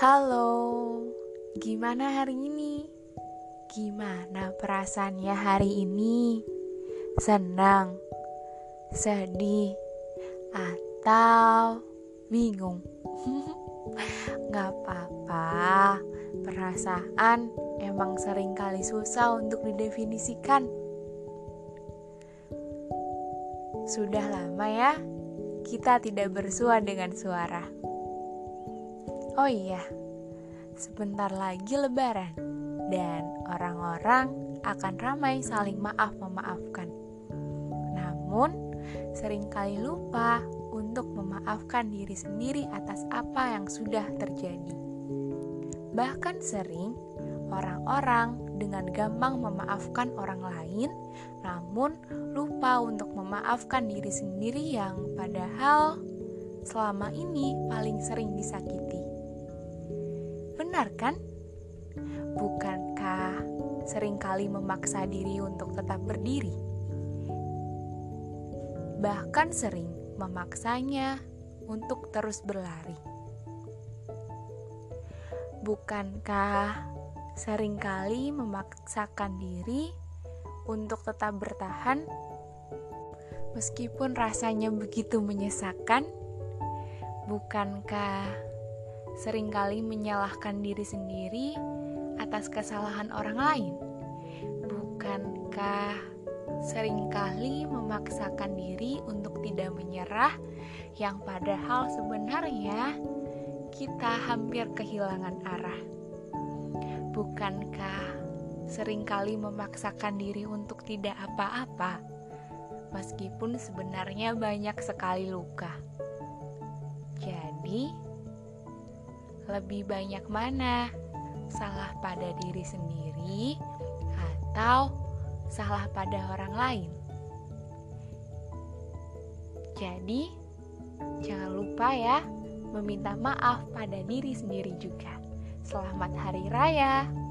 Halo, gimana hari ini? Gimana perasaannya hari ini? Senang, sedih, atau bingung? Gak apa-apa, perasaan emang sering kali susah untuk didefinisikan. Sudah lama ya, kita tidak bersua dengan suara. Oh iya, sebentar lagi lebaran dan orang-orang akan ramai saling maaf memaafkan. Namun, sering kali lupa untuk memaafkan diri sendiri atas apa yang sudah terjadi. Bahkan sering orang-orang dengan gampang memaafkan orang lain, namun lupa untuk memaafkan diri sendiri yang padahal selama ini paling sering disakiti. Benar kan? Bukankah sering kali memaksa diri untuk tetap berdiri? Bahkan sering memaksanya untuk terus berlari. Bukankah sering kali memaksakan diri untuk tetap bertahan meskipun rasanya begitu menyesakkan? Bukankah sering kali menyalahkan diri sendiri atas kesalahan orang lain? Bukankah sering kali memaksakan diri untuk tidak menyerah, yang padahal sebenarnya kita hampir kehilangan arah? Bukankah sering kali memaksakan diri untuk tidak apa-apa, meskipun sebenarnya banyak sekali luka? Jadi, lebih banyak mana? Salah pada diri sendiri atau salah pada orang lain? Jadi, jangan lupa ya meminta maaf pada diri sendiri juga. Selamat Hari Raya!